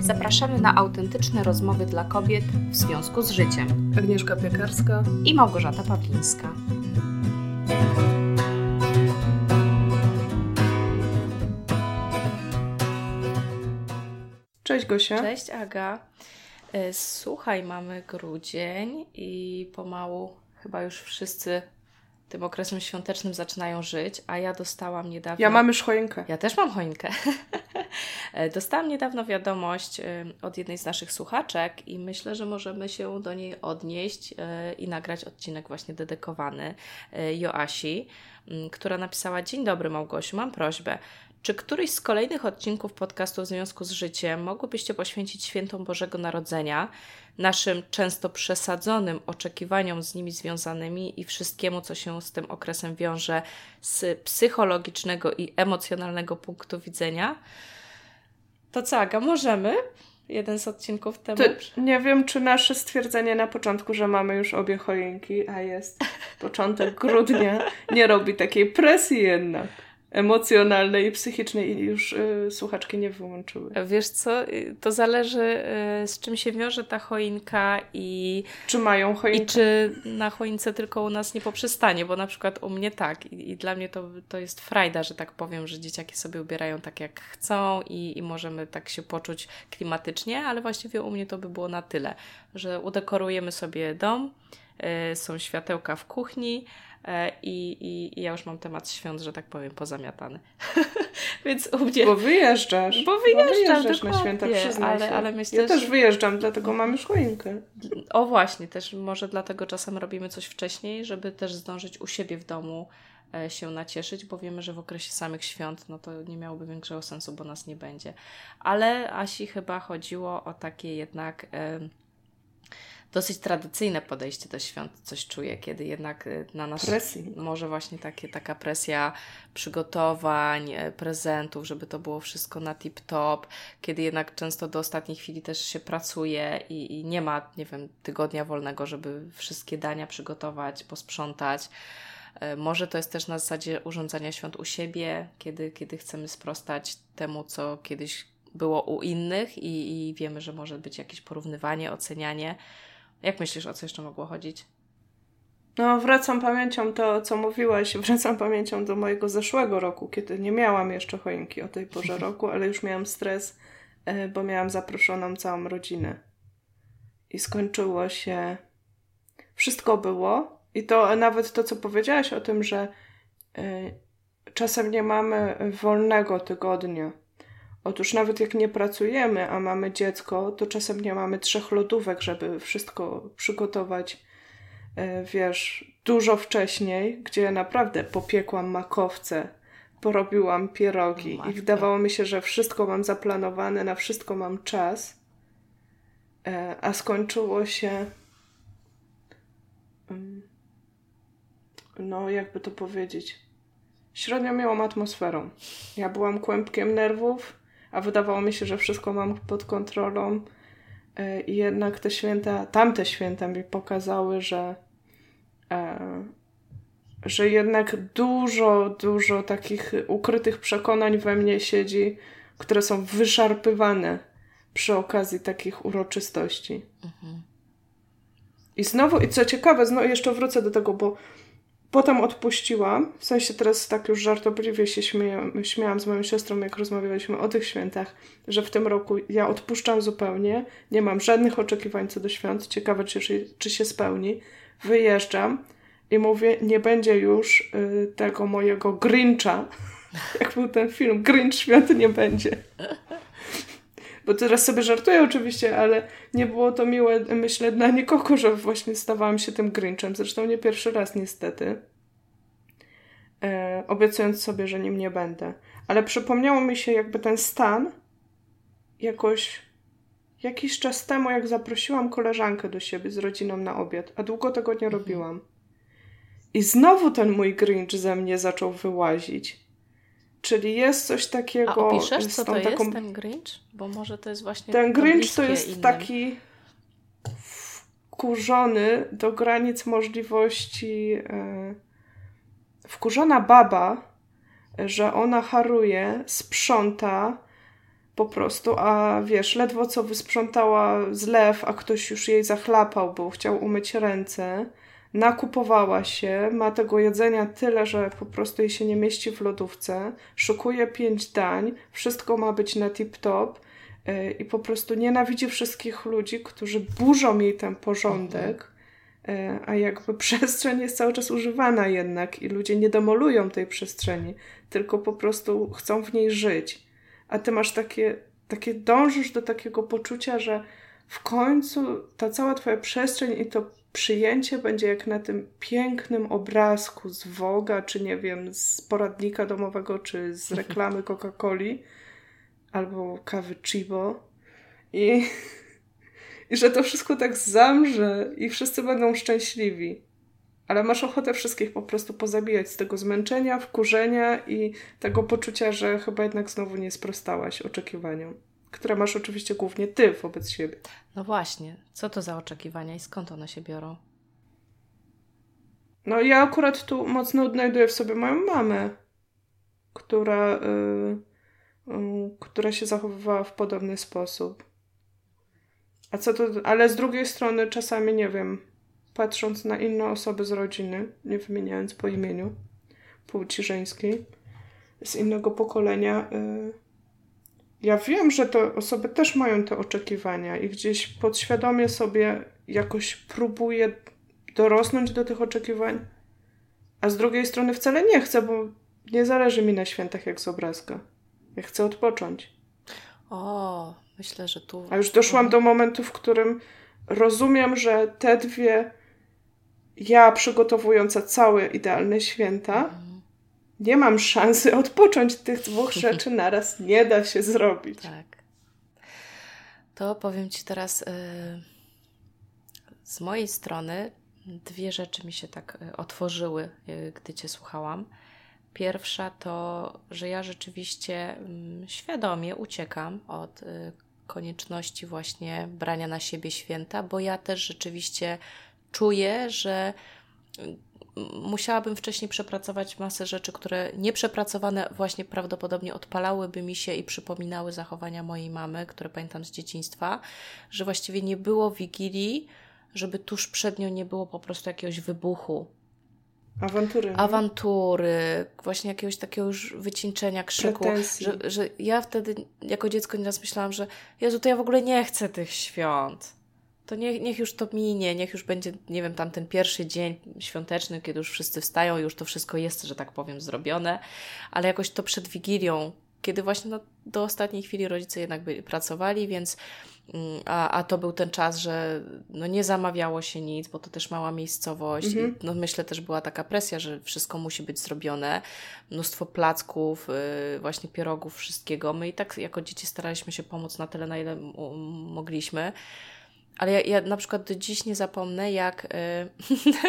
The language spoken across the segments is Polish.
Zapraszamy na autentyczne rozmowy dla kobiet w związku z życiem. Agnieszka Piekarska i Małgorzata Pawlińska. Cześć Gosia. Cześć Aga. E, słuchaj, mamy grudzień i pomału chyba już wszyscy tym okresem świątecznym zaczynają żyć, a ja dostałam niedawno... Ja mam już choinkę. Ja też mam choinkę. dostałam niedawno wiadomość od jednej z naszych słuchaczek i myślę, że możemy się do niej odnieść e, i nagrać odcinek właśnie dedykowany e, Joasi, która napisała Dzień dobry Małgosiu, mam prośbę. Czy któryś z kolejnych odcinków podcastu w związku z życiem mogłybyście poświęcić świętom Bożego Narodzenia, naszym często przesadzonym oczekiwaniom z nimi związanymi i wszystkiemu, co się z tym okresem wiąże z psychologicznego i emocjonalnego punktu widzenia? To co, Aga, możemy? Jeden z odcinków temu. To nie wiem, czy nasze stwierdzenie na początku, że mamy już obie choinki, a jest początek grudnia, nie robi takiej presji jednak emocjonalnej i psychicznej i już y, słuchaczki nie wyłączyły. Wiesz co, y, to zależy y, z czym się wiąże ta choinka i... Czy mają choinkę? I czy na choince tylko u nas nie poprzestanie, bo na przykład u mnie tak i, i dla mnie to, to jest frajda, że tak powiem, że dzieciaki sobie ubierają tak jak chcą i, i możemy tak się poczuć klimatycznie, ale właściwie u mnie to by było na tyle, że udekorujemy sobie dom, y, są światełka w kuchni, E, I, i, I, ja już mam temat świąt, że tak powiem, pozamiatany. Więc u mnie... Bo wyjeżdżasz. Bo wyjeżdżam, bo wyjeżdżasz na święta, przyznaj ale, ale myślę, Ja też wyjeżdżam, dlatego mam już choinkę. O właśnie, też może dlatego czasem robimy coś wcześniej, żeby też zdążyć u siebie w domu e, się nacieszyć, bo wiemy, że w okresie samych świąt no to nie miałoby większego sensu, bo nas nie będzie. Ale Asi chyba chodziło o takie jednak dosyć tradycyjne podejście do świąt, coś czuję, kiedy jednak y, na nas Presji. może właśnie takie, taka presja przygotowań, e, prezentów, żeby to było wszystko na tip-top, kiedy jednak często do ostatniej chwili też się pracuje i, i nie ma, nie wiem, tygodnia wolnego, żeby wszystkie dania przygotować, posprzątać. E, może to jest też na zasadzie urządzania świąt u siebie, kiedy, kiedy chcemy sprostać temu, co kiedyś było u innych i, i wiemy, że może być jakieś porównywanie, ocenianie. Jak myślisz, o co jeszcze mogło chodzić? No, wracam pamięcią to, co mówiłaś, wracam pamięcią do mojego zeszłego roku, kiedy nie miałam jeszcze choinki o tej porze roku, ale już miałam stres, e, bo miałam zaproszoną całą rodzinę. I skończyło się. Wszystko było. I to nawet to, co powiedziałaś o tym, że e, czasem nie mamy wolnego tygodnia Otóż nawet jak nie pracujemy, a mamy dziecko, to czasem nie mamy trzech lodówek, żeby wszystko przygotować, e, wiesz, dużo wcześniej, gdzie ja naprawdę popiekłam makowce, porobiłam pierogi i wydawało mi się, że wszystko mam zaplanowane, na wszystko mam czas, e, a skończyło się mm, no jakby to powiedzieć średnio miałą atmosferą. Ja byłam kłębkiem nerwów, a wydawało mi się, że wszystko mam pod kontrolą. E, I jednak te święta, tamte święta mi pokazały, że, e, że jednak dużo, dużo takich ukrytych przekonań we mnie siedzi, które są wyszarpywane przy okazji takich uroczystości. Mhm. I znowu, i co ciekawe, znowu jeszcze wrócę do tego, bo Potem odpuściłam, w sensie teraz tak już żartobliwie się śmiałam z moją siostrą, jak rozmawialiśmy o tych świętach, że w tym roku ja odpuszczam zupełnie, nie mam żadnych oczekiwań co do świąt, ciekawe czy, czy się spełni. Wyjeżdżam i mówię, nie będzie już y, tego mojego Grincha, jak był ten film, Grinch świąt nie będzie. Bo teraz sobie żartuję oczywiście, ale nie było to miłe, myślę, dla nikogo, że właśnie stawałam się tym Grinchem. Zresztą nie pierwszy raz niestety. E, obiecując sobie, że nim nie będę. Ale przypomniało mi się jakby ten stan jakoś jakiś czas temu, jak zaprosiłam koleżankę do siebie z rodziną na obiad, a długo tego nie mhm. robiłam. I znowu ten mój Grinch ze mnie zaczął wyłazić. Czyli jest coś takiego. A opiszesz, co to taką... jest ten Grinch? Bo może to jest właśnie. Ten Grinch to jest innym. taki wkurzony do granic możliwości. E, wkurzona baba, że ona haruje, sprząta, po prostu, a wiesz, ledwo co wysprzątała zlew, a ktoś już jej zachlapał, bo chciał umyć ręce, nakupowała się, ma tego jedzenia tyle, że po prostu jej się nie mieści w lodówce, szukuje pięć dań, wszystko ma być na tip-top yy, i po prostu nienawidzi wszystkich ludzi, którzy burzą jej ten porządek, yy, a jakby przestrzeń jest cały czas używana jednak i ludzie nie demolują tej przestrzeni, tylko po prostu chcą w niej żyć. A ty masz takie, takie dążysz do takiego poczucia, że w końcu ta cała twoja przestrzeń i to przyjęcie będzie jak na tym pięknym obrazku z Woga, czy nie wiem, z poradnika domowego, czy z reklamy Coca-Coli, albo kawy Chibo. I, I że to wszystko tak zamrze i wszyscy będą szczęśliwi. Ale masz ochotę wszystkich po prostu pozabijać z tego zmęczenia, wkurzenia i tego poczucia, że chyba jednak znowu nie sprostałaś oczekiwaniom które masz oczywiście głównie ty wobec siebie. No właśnie, co to za oczekiwania i skąd one się biorą? No ja akurat tu mocno odnajduję w sobie moją mamę, która, yy, yy, która się zachowywała w podobny sposób. A co to, ale z drugiej strony czasami nie wiem, patrząc na inne osoby z rodziny, nie wymieniając po imieniu, płci żeńskiej, z innego pokolenia, yy, ja wiem, że te osoby też mają te oczekiwania i gdzieś podświadomie sobie jakoś próbuję dorosnąć do tych oczekiwań, a z drugiej strony wcale nie chcę, bo nie zależy mi na świętach jak z obrazka. Ja chcę odpocząć. O, myślę, że tu. A już doszłam do momentu, w którym rozumiem, że te dwie ja przygotowująca całe idealne święta. Nie mam szansy odpocząć tych dwóch rzeczy naraz. Nie da się zrobić. Tak. To powiem Ci teraz yy, z mojej strony dwie rzeczy mi się tak y, otworzyły, yy, gdy Cię słuchałam. Pierwsza to, że ja rzeczywiście yy, świadomie uciekam od y, konieczności właśnie brania na siebie święta, bo ja też rzeczywiście czuję, że musiałabym wcześniej przepracować masę rzeczy, które nieprzepracowane właśnie prawdopodobnie odpalałyby mi się i przypominały zachowania mojej mamy, które pamiętam z dzieciństwa, że właściwie nie było wigilii, żeby tuż przed nią nie było po prostu jakiegoś wybuchu. Awantury. Awantury, właśnie jakiegoś takiego już wycieńczenia, krzyku. Że, że ja wtedy jako dziecko nieraz myślałam, że Jezu, to ja w ogóle nie chcę tych świąt to niech, niech już to minie, niech już będzie, nie wiem, tam ten pierwszy dzień świąteczny, kiedy już wszyscy wstają, już to wszystko jest, że tak powiem, zrobione, ale jakoś to przed Wigilią, kiedy właśnie no, do ostatniej chwili rodzice jednak byli, pracowali, więc mm, a, a to był ten czas, że no, nie zamawiało się nic, bo to też mała miejscowość mhm. no, myślę też była taka presja, że wszystko musi być zrobione, mnóstwo placków, yy, właśnie pierogów, wszystkiego. My i tak jako dzieci staraliśmy się pomóc na tyle, na ile mogliśmy. Ale ja, ja na przykład do dziś nie zapomnę, jak y,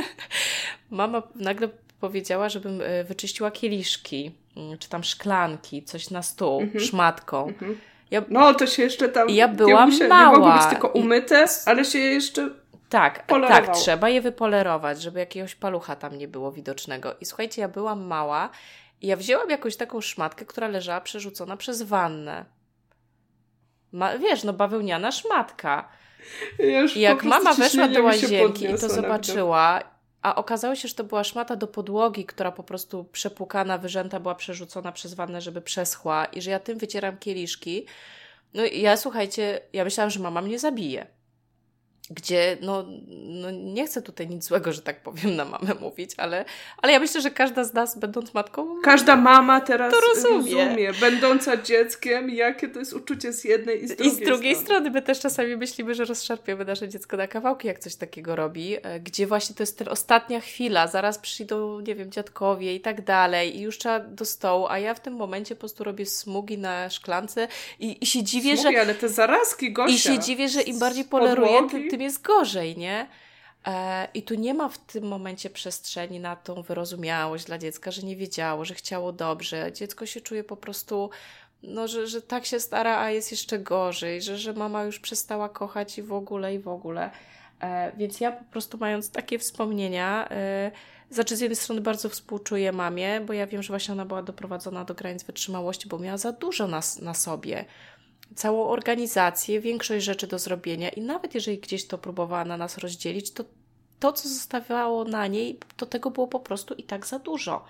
mama nagle powiedziała, żebym y, wyczyściła kieliszki, y, czy tam szklanki, coś na stół, mhm. szmatką. Mhm. Ja, no, to się jeszcze tam. Ja byłam nie, mała. Nie mogły być tylko umyte, ale się jeszcze. Tak, tak, trzeba je wypolerować, żeby jakiegoś palucha tam nie było widocznego. I słuchajcie, ja byłam mała i ja wzięłam jakąś taką szmatkę, która leżała przerzucona przez wannę. Ma, wiesz, no bawełniana szmatka. Ja I jak mama weszła do łazienki i to zobaczyła, a okazało się, że to była szmata do podłogi, która po prostu przepłukana, wyrzęta była przerzucona przez wannę, żeby przeschła i że ja tym wycieram kieliszki. No i ja słuchajcie, ja myślałam, że mama mnie zabije gdzie no, no nie chcę tutaj nic złego, że tak powiem, na mamę mówić, ale, ale ja myślę, że każda z nas, będąc matką, każda mama teraz to rozumie. rozumie, będąca dzieckiem, jakie to jest uczucie z jednej i z drugiej, I z drugiej strony. strony. My też czasami myślimy, że rozszarpiemy nasze dziecko na kawałki, jak coś takiego robi, e, gdzie właśnie to jest ta ostatnia chwila, zaraz przyjdą, nie wiem, dziadkowie i tak dalej i już trzeba do stołu, a ja w tym momencie po prostu robię smugi na szklance i, i się dziwię, smugi, że... ale te zarazki, Gosia, I się dziwię, że im bardziej poleruję, tym, tym jest gorzej, nie? E, I tu nie ma w tym momencie przestrzeni na tą wyrozumiałość dla dziecka, że nie wiedziało, że chciało dobrze. Dziecko się czuje po prostu, no, że, że tak się stara, a jest jeszcze gorzej, że, że mama już przestała kochać i w ogóle, i w ogóle. E, więc ja po prostu mając takie wspomnienia, e, znaczy z jednej strony bardzo współczuję mamie, bo ja wiem, że właśnie ona była doprowadzona do granic wytrzymałości, bo miała za dużo na, na sobie całą organizację, większość rzeczy do zrobienia i nawet jeżeli gdzieś to próbowała na nas rozdzielić, to to, co zostawiało na niej, to tego było po prostu i tak za dużo.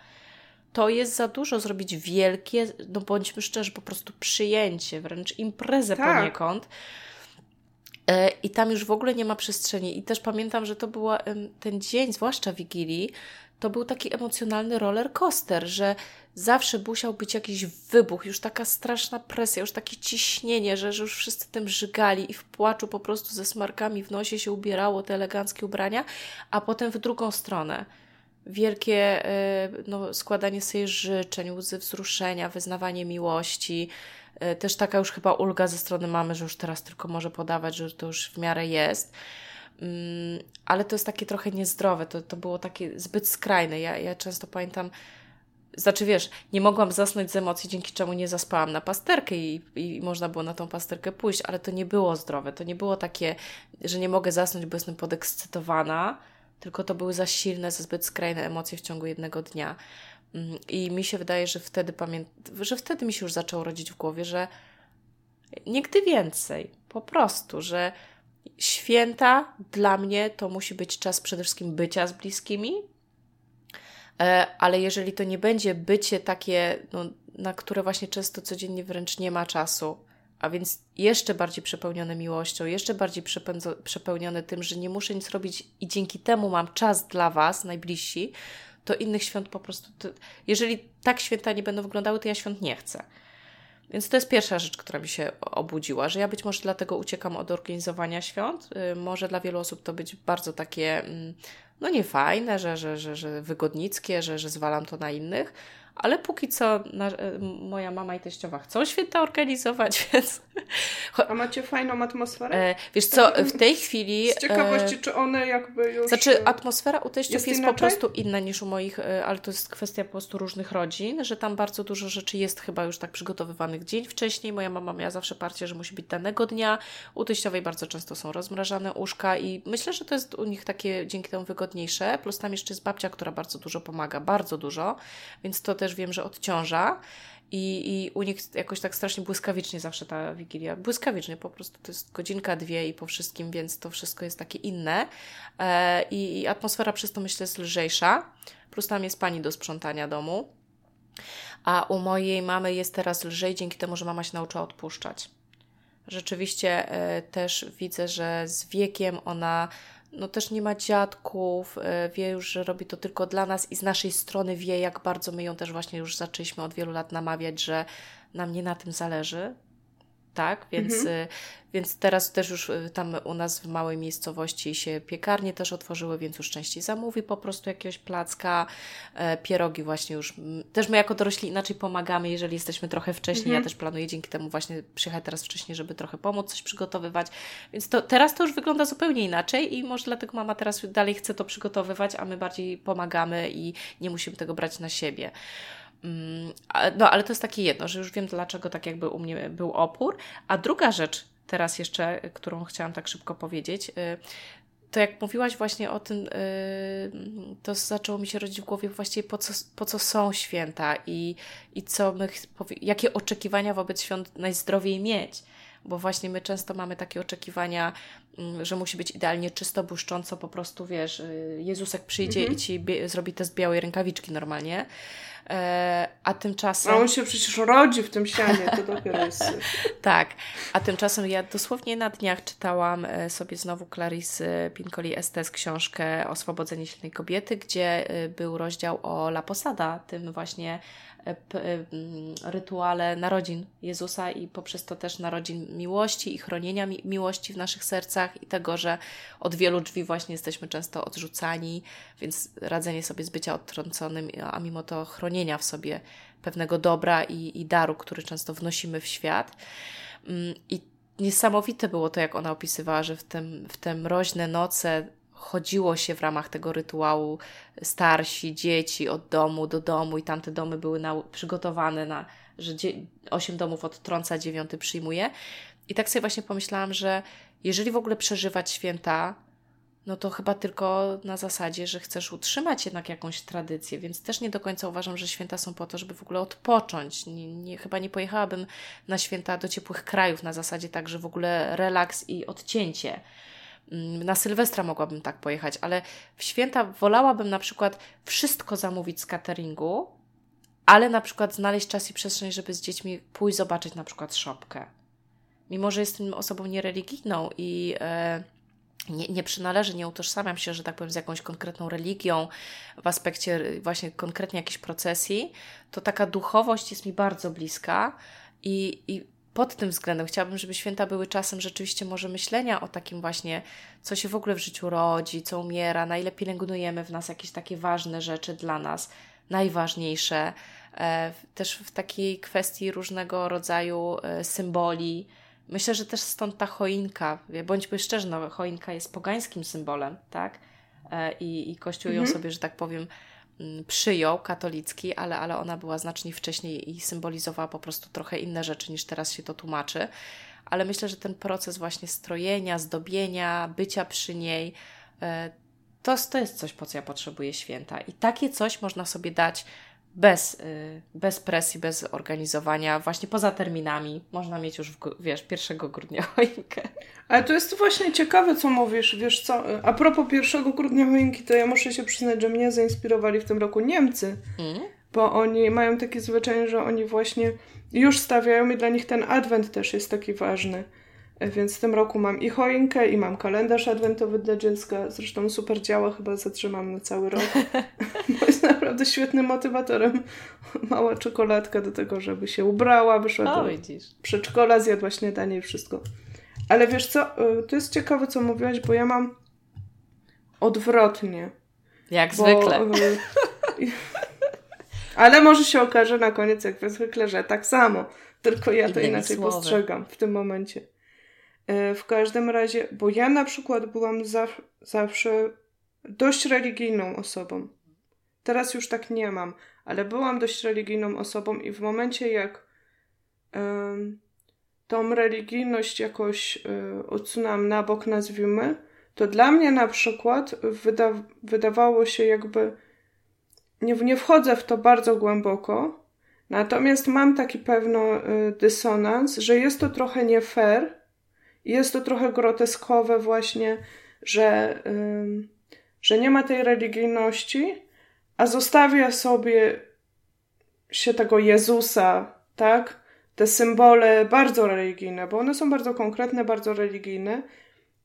To jest za dużo zrobić wielkie, no bądźmy szczerzy, po prostu przyjęcie, wręcz imprezę tak. poniekąd. E, I tam już w ogóle nie ma przestrzeni. I też pamiętam, że to był ten dzień, zwłaszcza Wigilii, to był taki emocjonalny roller coaster, że zawsze musiał być jakiś wybuch, już taka straszna presja, już takie ciśnienie, że, że już wszyscy tym żygali i w płaczu po prostu ze smarkami w nosie się ubierało te eleganckie ubrania, a potem w drugą stronę. Wielkie e, no, składanie sobie życzeń, łzy wzruszenia, wyznawanie miłości, e, też taka już chyba ulga ze strony mamy, że już teraz tylko może podawać, że to już w miarę jest. Mm, ale to jest takie trochę niezdrowe, to, to było takie zbyt skrajne. Ja, ja często pamiętam, znaczy wiesz, nie mogłam zasnąć z emocji, dzięki czemu nie zaspałam na pasterkę i, i można było na tą pasterkę pójść, ale to nie było zdrowe. To nie było takie, że nie mogę zasnąć, bo jestem podekscytowana, tylko to były za silne, za zbyt skrajne emocje w ciągu jednego dnia. Mm, I mi się wydaje, że wtedy pamiętam, że wtedy mi się już zaczęło rodzić w głowie, że nigdy więcej. Po prostu, że święta dla mnie to musi być czas przede wszystkim bycia z bliskimi, e, ale jeżeli to nie będzie bycie takie, no, na które właśnie często codziennie wręcz nie ma czasu, a więc jeszcze bardziej przepełnione miłością, jeszcze bardziej przepełnione tym, że nie muszę nic robić i dzięki temu mam czas dla Was, najbliżsi, to innych świąt po prostu. To, jeżeli tak święta nie będą wyglądały, to ja świąt nie chcę. Więc to jest pierwsza rzecz, która mi się obudziła, że ja być może dlatego uciekam od organizowania świąt. Y, może dla wielu osób to być bardzo takie, mm, no niefajne, że, że, że, że wygodnickie, że, że zwalam to na innych, ale póki co na, e, moja mama i teściowa chcą święta organizować, więc... A macie fajną atmosferę? E, wiesz co, w tej chwili... Z ciekawości, e, czy one jakby już... Znaczy, atmosfera u teściów jest, jest po prostu inna niż u moich, e, ale to jest kwestia po prostu różnych rodzin, że tam bardzo dużo rzeczy jest chyba już tak przygotowywanych dzień wcześniej. Moja mama miała zawsze parcie, że musi być danego dnia. U teściowej bardzo często są rozmrażane uszka i myślę, że to jest u nich takie dzięki temu wygodniejsze. Plus tam jeszcze jest babcia, która bardzo dużo pomaga, bardzo dużo, więc to też wiem, że odciąża. I, I u nich jakoś tak strasznie błyskawicznie zawsze ta wigilia. Błyskawicznie po prostu to jest godzinka, dwie i po wszystkim, więc to wszystko jest takie inne. E, i, I atmosfera przez to myślę jest lżejsza. Plus tam jest pani do sprzątania domu. A u mojej mamy jest teraz lżej dzięki temu, że mama się nauczyła odpuszczać. Rzeczywiście e, też widzę, że z wiekiem ona no też nie ma dziadków, e, wie już, że robi to tylko dla nas i z naszej strony wie, jak bardzo my ją też właśnie już zaczęliśmy od wielu lat namawiać, że nam nie na tym zależy, tak? Więc, mhm. Y, więc teraz też już y, tam u nas w małej miejscowości się piekarnie też otworzyły, więc już częściej zamówi po prostu jakiegoś placka, e, pierogi właśnie już. Też my jako dorośli inaczej pomagamy, jeżeli jesteśmy trochę wcześniej. Mhm. Ja też planuję dzięki temu właśnie przyjechać teraz wcześniej, żeby trochę pomóc, coś przygotowywać. Więc to, teraz to już wygląda zupełnie inaczej i może dlatego mama teraz dalej chce to przygotowywać, a my bardziej pomagamy i nie musimy tego brać na siebie. Mm, no, ale to jest takie jedno, że już wiem, dlaczego tak jakby u mnie był opór. A druga rzecz, teraz jeszcze, którą chciałam tak szybko powiedzieć, y, to jak mówiłaś właśnie o tym, y, to zaczęło mi się rodzić w głowie właściwie po co, po co są święta i, i co my, jakie oczekiwania wobec świąt najzdrowiej mieć. Bo właśnie my często mamy takie oczekiwania, mm, że musi być idealnie czysto, błyszcząco, po prostu wiesz, y, Jezusek przyjdzie mhm. i ci zrobi test białej rękawiczki normalnie. E, a tymczasem. A on się przecież rodzi w tym sianie, to dopiero jest. tak, a tymczasem ja dosłownie na dniach czytałam e, sobie znowu Clarice Pincoli Estes książkę Oswobodzenie silnej kobiety, gdzie e, był rozdział o La Posada, tym właśnie rytuale narodzin Jezusa i poprzez to też narodzin miłości i chronienia mi miłości w naszych sercach i tego, że od wielu drzwi właśnie jesteśmy często odrzucani, więc radzenie sobie z bycia odtrąconym, a mimo to chronienia w sobie pewnego dobra i, i daru, który często wnosimy w świat. Mm, I niesamowite było to, jak ona opisywała, że w, tym, w te mroźne noce chodziło się w ramach tego rytuału starsi, dzieci od domu do domu i tamte domy były na, przygotowane na, że osiem domów odtrąca, dziewiąty przyjmuje. I tak sobie właśnie pomyślałam, że jeżeli w ogóle przeżywać święta, no to chyba tylko na zasadzie, że chcesz utrzymać jednak jakąś tradycję, więc też nie do końca uważam, że święta są po to, żeby w ogóle odpocząć. Nie, nie, chyba nie pojechałabym na święta do ciepłych krajów na zasadzie tak, że w ogóle relaks i odcięcie. Mm, na Sylwestra mogłabym tak pojechać, ale w święta wolałabym na przykład wszystko zamówić z cateringu, ale na przykład znaleźć czas i przestrzeń, żeby z dziećmi pójść zobaczyć na przykład szopkę. Mimo, że jestem osobą niereligijną i e, nie, nie przynależy, nie utożsamiam się, że tak powiem, z jakąś konkretną religią w aspekcie właśnie konkretnie jakiejś procesji, to taka duchowość jest mi bardzo bliska i, i pod tym względem chciałabym, żeby święta były czasem rzeczywiście może myślenia o takim właśnie, co się w ogóle w życiu rodzi, co umiera, na ile pielęgnujemy w nas jakieś takie ważne rzeczy dla nas, najważniejsze, e, też w takiej kwestii różnego rodzaju e, symboli. Myślę, że też stąd ta choinka, bądźmy szczerzy, no, choinka jest pogańskim symbolem, tak? E, I, i Kościół mhm. ją sobie, że tak powiem, przyjął katolicki, ale, ale ona była znacznie wcześniej i symbolizowała po prostu trochę inne rzeczy niż teraz się to tłumaczy. Ale myślę, że ten proces właśnie strojenia, zdobienia, bycia przy niej, e, to, to jest coś, po co ja potrzebuję święta. I takie coś można sobie dać bez, y, bez presji, bez organizowania, właśnie poza terminami. Można mieć już, w, wiesz, 1 grudnia choinkę. Ale to jest właśnie ciekawe, co mówisz. Wiesz co, a propos 1 grudnia choinki, to ja muszę się przyznać, że mnie zainspirowali w tym roku Niemcy. Mm. Bo oni mają takie zwyczaj, że oni właśnie już stawiają i dla nich ten adwent też jest taki ważny. Więc w tym roku mam i choinkę, i mam kalendarz adwentowy dla dziecka. Zresztą super działa, chyba zatrzymam na cały rok. Bo jest naprawdę świetnym motywatorem. Mała czekoladka do tego, żeby się ubrała, wyszła o, do widzisz. przedszkola, zjadła śniadanie i wszystko. Ale wiesz co, y, to jest ciekawe, co mówiłaś, bo ja mam odwrotnie. Jak bo, zwykle. Y, ale może się okaże na koniec, jak zwykle, że tak samo. Tylko ja to inaczej słowy. postrzegam w tym momencie. E, w każdym razie, bo ja na przykład byłam zaw zawsze dość religijną osobą. Teraz już tak nie mam, ale byłam dość religijną osobą i w momencie jak tą religijność jakoś y, odsunęłam na bok, nazwijmy, to dla mnie na przykład wyda wydawało się jakby nie, nie wchodzę w to bardzo głęboko, natomiast mam taki pewno y, dysonans, że jest to trochę nie fair, jest to trochę groteskowe właśnie, że, że nie ma tej religijności, a zostawia sobie się tego Jezusa, tak? Te symbole bardzo religijne, bo one są bardzo konkretne, bardzo religijne.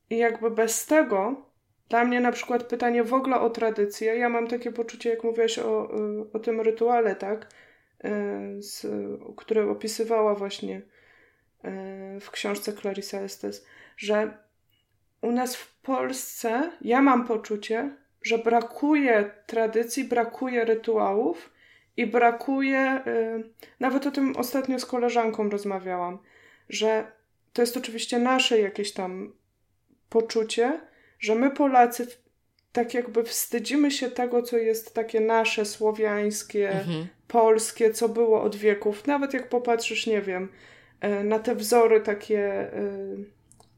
I jakby bez tego, dla mnie na przykład pytanie w ogóle o tradycję, ja mam takie poczucie, jak mówiłaś o, o tym rytuale, tak? Y, z, które opisywała właśnie Y, w książce Clarissa Estes, że u nas w Polsce ja mam poczucie, że brakuje tradycji, brakuje rytuałów i brakuje, y, nawet o tym ostatnio z koleżanką rozmawiałam, że to jest oczywiście nasze jakieś tam poczucie, że my Polacy tak jakby wstydzimy się tego, co jest takie nasze, słowiańskie, mhm. polskie, co było od wieków. Nawet jak popatrzysz, nie wiem, na te wzory takie e,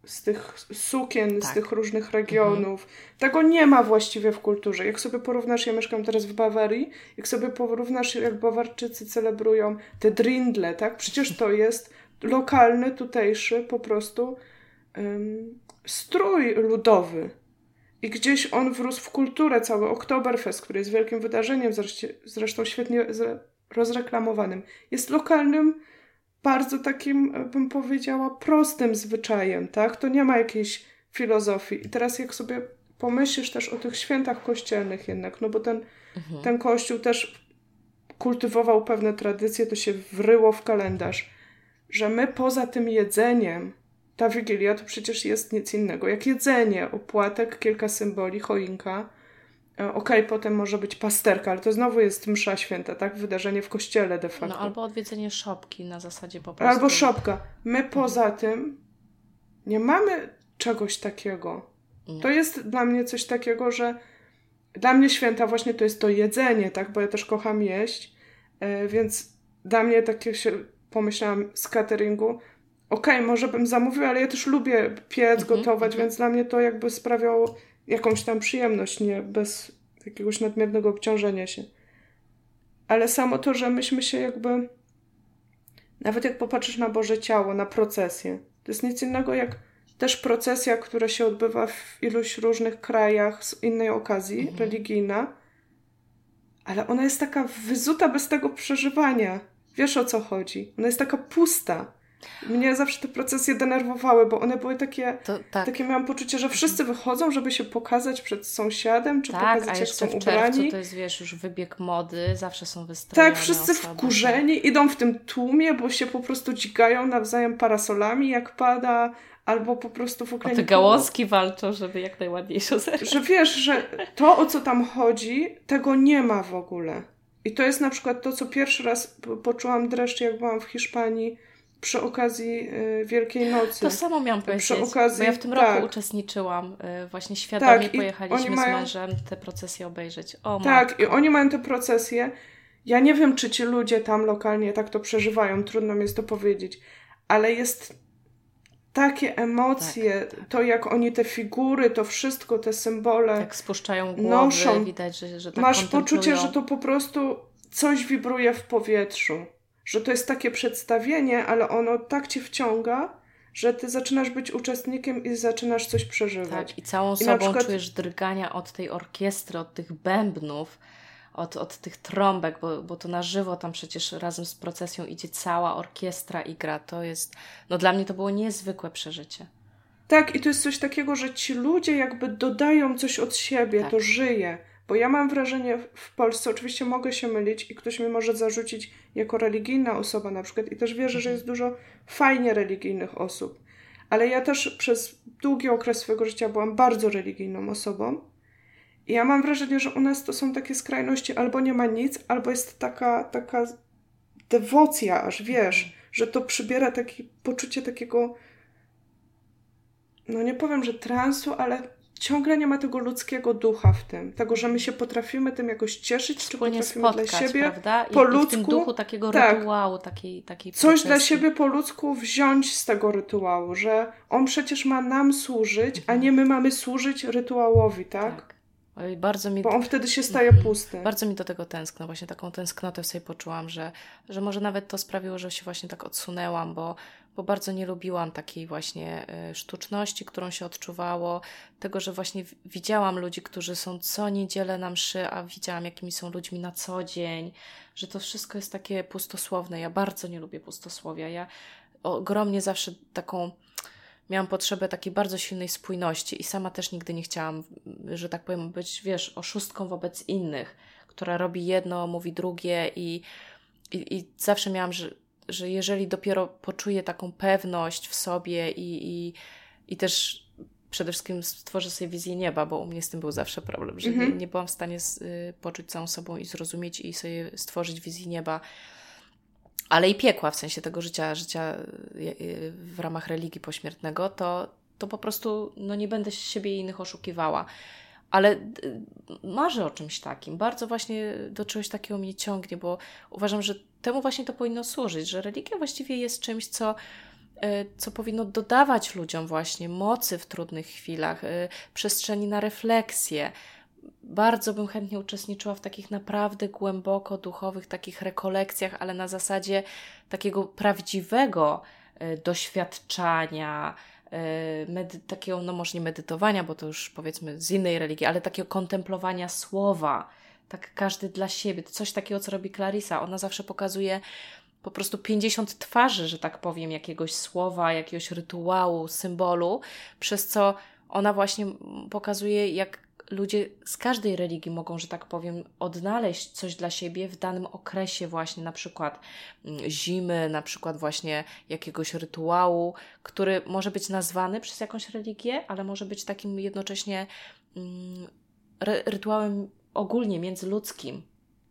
z tych sukien, tak. z tych różnych regionów. Mhm. Tego nie ma właściwie w kulturze. Jak sobie porównasz, ja mieszkam teraz w Bawarii, jak sobie porównasz, jak Bawarczycy celebrują te drindle, tak? Przecież to jest lokalny, tutejszy po prostu um, strój ludowy. I gdzieś on wrósł w kulturę, cały Oktoberfest, który jest wielkim wydarzeniem, zresztą świetnie rozreklamowanym. Jest lokalnym bardzo takim, e, bym powiedziała, prostym zwyczajem, tak? To nie ma jakiejś filozofii. I teraz jak sobie pomyślisz też o tych świętach kościelnych jednak, no bo ten, mhm. ten kościół też kultywował pewne tradycje, to się wryło w kalendarz, że my poza tym jedzeniem, ta Wigilia to przecież jest nic innego jak jedzenie, opłatek, kilka symboli, choinka, E, okej, okay, potem może być pasterka, ale to znowu jest msza święta, tak? Wydarzenie w kościele de facto. No albo odwiedzenie szopki na zasadzie po prostu. Albo szopka. My poza tym nie mamy czegoś takiego. Nie. To jest dla mnie coś takiego, że dla mnie święta właśnie to jest to jedzenie, tak? Bo ja też kocham jeść, e, więc dla mnie takie się pomyślałam z cateringu, okej, okay, może bym zamówił, ale ja też lubię piec, mhm, gotować, mhm. więc dla mnie to jakby sprawiało jakąś tam przyjemność, nie bez jakiegoś nadmiernego obciążenia się. Ale samo to, że myśmy się jakby, nawet jak popatrzysz na Boże Ciało, na procesję, to jest nic innego jak też procesja, która się odbywa w iluś różnych krajach z innej okazji, mhm. religijna, ale ona jest taka wyzuta bez tego przeżywania. Wiesz o co chodzi? Ona jest taka pusta. Mnie zawsze te procesje denerwowały, bo one były takie, to, tak. takie miałam poczucie, że wszyscy wychodzą, żeby się pokazać przed sąsiadem, czy tak, pokazać, a jak są w ubrani. to jest, wiesz, już wybieg mody, zawsze są wystrojone Tak, wszyscy osoby. wkurzeni, idą w tym tłumie, bo się po prostu dźgają nawzajem parasolami, jak pada, albo po prostu w ogóle... A te gałązki walczą, żeby jak najładniejsze zerwać. Że wiesz, że to, o co tam chodzi, tego nie ma w ogóle. I to jest na przykład to, co pierwszy raz poczułam dreszcz, jak byłam w Hiszpanii, przy okazji y, Wielkiej Nocy. To samo miałam powiedzieć, przy okazji, bo ja w tym tak. roku uczestniczyłam. Y, właśnie świadomie tak, pojechaliśmy mają, z mężem te procesje obejrzeć. O, tak, matko. i oni mają te procesje. Ja nie wiem, czy ci ludzie tam lokalnie tak to przeżywają, trudno mi jest to powiedzieć, ale jest takie emocje, tak, tak. to jak oni te figury, to wszystko, te symbole tak spuszczają głowy, noszą. widać, że, że tak Masz poczucie, że to po prostu coś wibruje w powietrzu że to jest takie przedstawienie, ale ono tak cię wciąga, że ty zaczynasz być uczestnikiem i zaczynasz coś przeżywać. Tak, i całą I sobą przykład... czujesz drgania od tej orkiestry, od tych bębnów, od, od tych trąbek, bo, bo to na żywo tam przecież razem z procesją idzie cała orkiestra i gra. To jest, no dla mnie to było niezwykłe przeżycie. Tak, i to jest coś takiego, że ci ludzie jakby dodają coś od siebie, tak. to żyje. Bo ja mam wrażenie w Polsce, oczywiście mogę się mylić i ktoś mi może zarzucić jako religijna osoba na przykład i też wierzę, że jest dużo fajnie religijnych osób. Ale ja też przez długi okres swojego życia byłam bardzo religijną osobą. I ja mam wrażenie, że u nas to są takie skrajności, albo nie ma nic, albo jest taka, taka dewocja, aż wiesz, że to przybiera takie poczucie takiego, no nie powiem, że transu, ale ciągle nie ma tego ludzkiego ducha w tym. Tego, że my się potrafimy tym jakoś cieszyć, czy potrafimy spotkać, dla siebie prawda? I, po ludzku. I w tym duchu takiego tak, rytuału, takiej, takiej Coś procesji. dla siebie po ludzku wziąć z tego rytuału, że on przecież ma nam służyć, mhm. a nie my mamy służyć rytuałowi, tak? tak. Oj, bardzo mi... Bo on wtedy się staje mhm. pusty. Bardzo mi do tego tęskno. Właśnie taką tęsknotę sobie poczułam, że, że może nawet to sprawiło, że się właśnie tak odsunęłam, bo bo bardzo nie lubiłam takiej właśnie e, sztuczności, którą się odczuwało, tego, że właśnie widziałam ludzi, którzy są co niedzielę na mszy, a widziałam, jakimi są ludźmi na co dzień, że to wszystko jest takie pustosłowne. Ja bardzo nie lubię pustosłowia. Ja ogromnie zawsze taką miałam potrzebę takiej bardzo silnej spójności i sama też nigdy nie chciałam, że tak powiem, być, wiesz, oszustką wobec innych, która robi jedno, mówi drugie i, i, i zawsze miałam, że że jeżeli dopiero poczuję taką pewność w sobie i, i, i też przede wszystkim stworzę sobie wizję nieba, bo u mnie z tym był zawsze problem, że nie, mhm. nie byłam w stanie z, y, poczuć całą sobą i zrozumieć i sobie stworzyć wizję nieba, ale i piekła, w sensie tego życia, życia y, y, w ramach religii pośmiertnego, to, to po prostu no, nie będę siebie i innych oszukiwała. Ale marzę o czymś takim. Bardzo właśnie do czegoś takiego mnie ciągnie, bo uważam, że temu właśnie to powinno służyć, że religia właściwie jest czymś, co, e, co powinno dodawać ludziom właśnie mocy w trudnych chwilach, e, przestrzeni na refleksję. Bardzo bym chętnie uczestniczyła w takich naprawdę głęboko duchowych takich rekolekcjach, ale na zasadzie takiego prawdziwego doświadczania, medy- takiego, no może nie medytowania, bo to już powiedzmy z innej religii, ale takiego kontemplowania słowa, tak każdy dla siebie. Coś takiego, co robi Clarissa. Ona zawsze pokazuje po prostu 50 twarzy, że tak powiem, jakiegoś słowa, jakiegoś rytuału, symbolu, przez co ona właśnie pokazuje, jak ludzie z każdej religii mogą, że tak powiem, odnaleźć coś dla siebie w danym okresie, właśnie na przykład mm, zimy, na przykład właśnie jakiegoś rytuału, który może być nazwany przez jakąś religię, ale może być takim jednocześnie mm, rytuałem ogólnie międzyludzkim,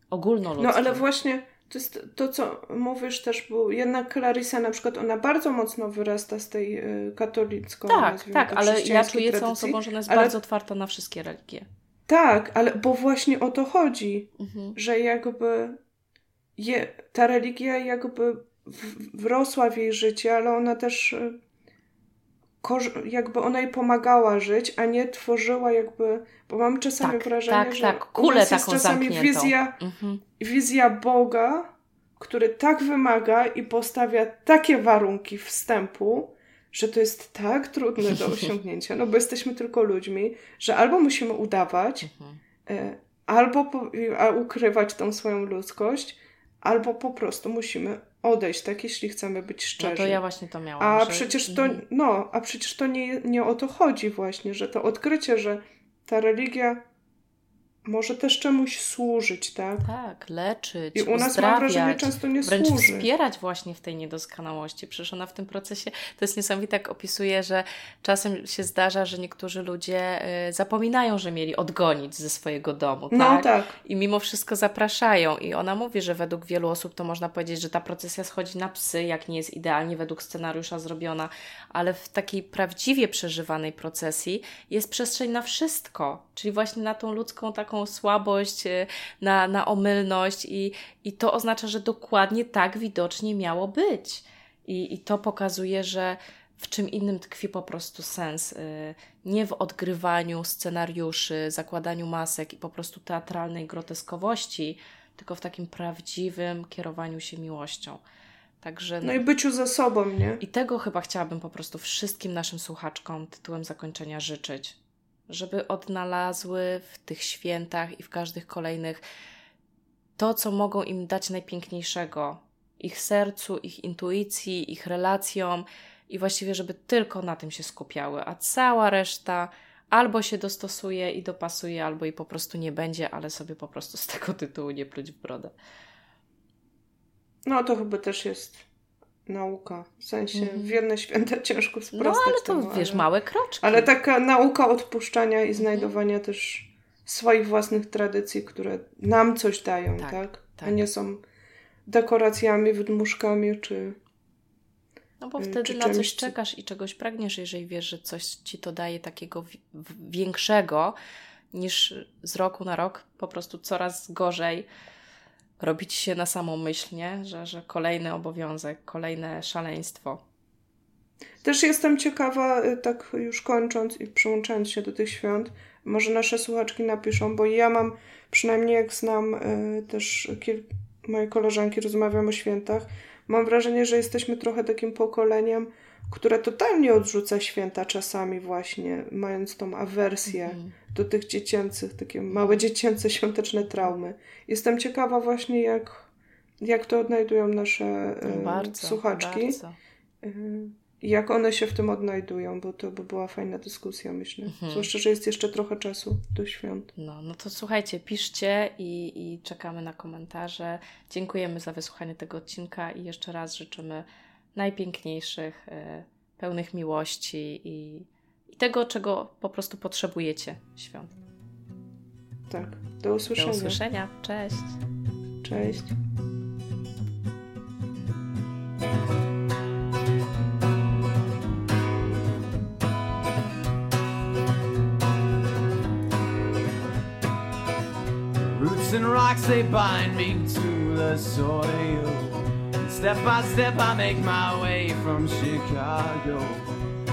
ogólnoludzkim. No ale właśnie to jest to, co mówisz też, bo jednak Clarissa na przykład, ona bardzo mocno wyrasta z tej y, katolicką, Tak, tak, ale ja czuję całą sobą, że ona jest ale... bardzo otwarta na wszystkie religie. Tak, ale bo właśnie o to chodzi, mhm. że jakby je, ta religia jakby wrosła w jej życie, ale ona też y, jakby ona jej pomagała żyć, a nie tworzyła jakby, bo mam czasami tak, wrażenie, tak, że tak. Kulę jest taką czasami wizja, mhm. wizja Boga, który tak wymaga i postawia takie warunki wstępu, że to jest tak trudne do osiągnięcia, no bo jesteśmy tylko ludźmi, że albo musimy udawać, mhm. E, albo po, a ukrywać tą swoją ludzkość, albo po prostu musimy odejść, tak, jeśli chcemy być szczerzy. No to ja właśnie to miałam. A że... przecież to, no, a przecież to nie, nie o to chodzi właśnie, że to odkrycie, że ta religia może też czemuś służyć, tak? Tak, leczyć, I u nas mam wrażenie często nie wręcz służy. wspierać właśnie w tej niedoskonałości. Przecież ona w tym procesie, to jest niesamowite, jak opisuje, że czasem się zdarza, że niektórzy ludzie y, zapominają, że mieli odgonić ze swojego domu, no, tak? tak? I mimo wszystko zapraszają. I ona mówi, że według wielu osób to można powiedzieć, że ta procesja schodzi na psy, jak nie jest idealnie według scenariusza zrobiona, ale w takiej prawdziwie przeżywanej procesji jest przestrzeń na wszystko, czyli właśnie na tą ludzką taką słabość, y, na, na omylność i, i to oznacza, że dokładnie tak widocznie miało być. I, I to pokazuje, że w czym innym tkwi po prostu sens. Y, nie w odgrywaniu scenariuszy, zakładaniu masek i po prostu teatralnej groteskowości, tylko w takim prawdziwym kierowaniu się miłością. Także, no i byciu ze sobą, nie? I tego chyba chciałabym po prostu wszystkim naszym słuchaczkom tytułem zakończenia życzyć żeby odnalazły w tych świętach i w każdych kolejnych to, co mogą im dać najpiękniejszego ich sercu, ich intuicji, ich relacjom i właściwie, żeby tylko na tym się skupiały, a cała reszta albo się dostosuje i dopasuje, albo i po prostu nie będzie, ale sobie po prostu z tego tytułu nie pluć w brodę. No to chyba też jest nauka. W sensie mm. w jedne święta ciężko sprostać No ale to temu, wiesz, ale... małe kroczki. Ale taka nauka odpuszczania i znajdowania mm. też swoich własnych tradycji, które nam coś dają, tak? tak? tak. A nie są dekoracjami, wydmuszkami czy. No bo y, wtedy na coś czekasz i czegoś pragniesz, jeżeli wiesz, że coś ci to daje takiego większego niż z roku na rok po prostu coraz gorzej robić się na samą myśl, nie? Że, że kolejny obowiązek, kolejne szaleństwo. Też jestem ciekawa, y, tak już kończąc i przyłączając się do tych świąt, może nasze słuchaczki napiszą, bo ja mam, przynajmniej jak znam y, też kil- moje koleżanki, rozmawiam o świętach, mam wrażenie, że jesteśmy trochę takim pokoleniem, które totalnie odrzuca święta czasami właśnie, mając tą awersję mhm. do tych dziecięcych, takie małe dziecięce świąteczne traumy. Jestem ciekawa właśnie jak, jak to odnajdują nasze e, bardzo, słuchaczki. Bardzo. E, jak one się w tym odnajdują, bo to by była fajna dyskusja, myślę. Mhm. Zwłaszcza, że jest jeszcze trochę czasu do świąt. No, no to słuchajcie, piszcie i, i czekamy na komentarze. Dziękujemy za wysłuchanie tego odcinka i jeszcze raz życzymy najpiękniejszych, e, pełnych miłości i, i tego, czego po prostu potrzebujecie świąt. Tak. Do usłyszenia. Do usłyszenia. Cześć. Cześć. And rocks they bind me to the soil. Step by step, I make my way from Chicago.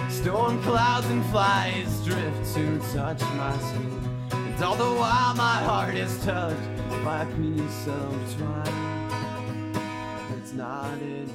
Storm clouds and flies drift to touch my skin. And all the while, my heart is touched by a piece of twine. It's knotted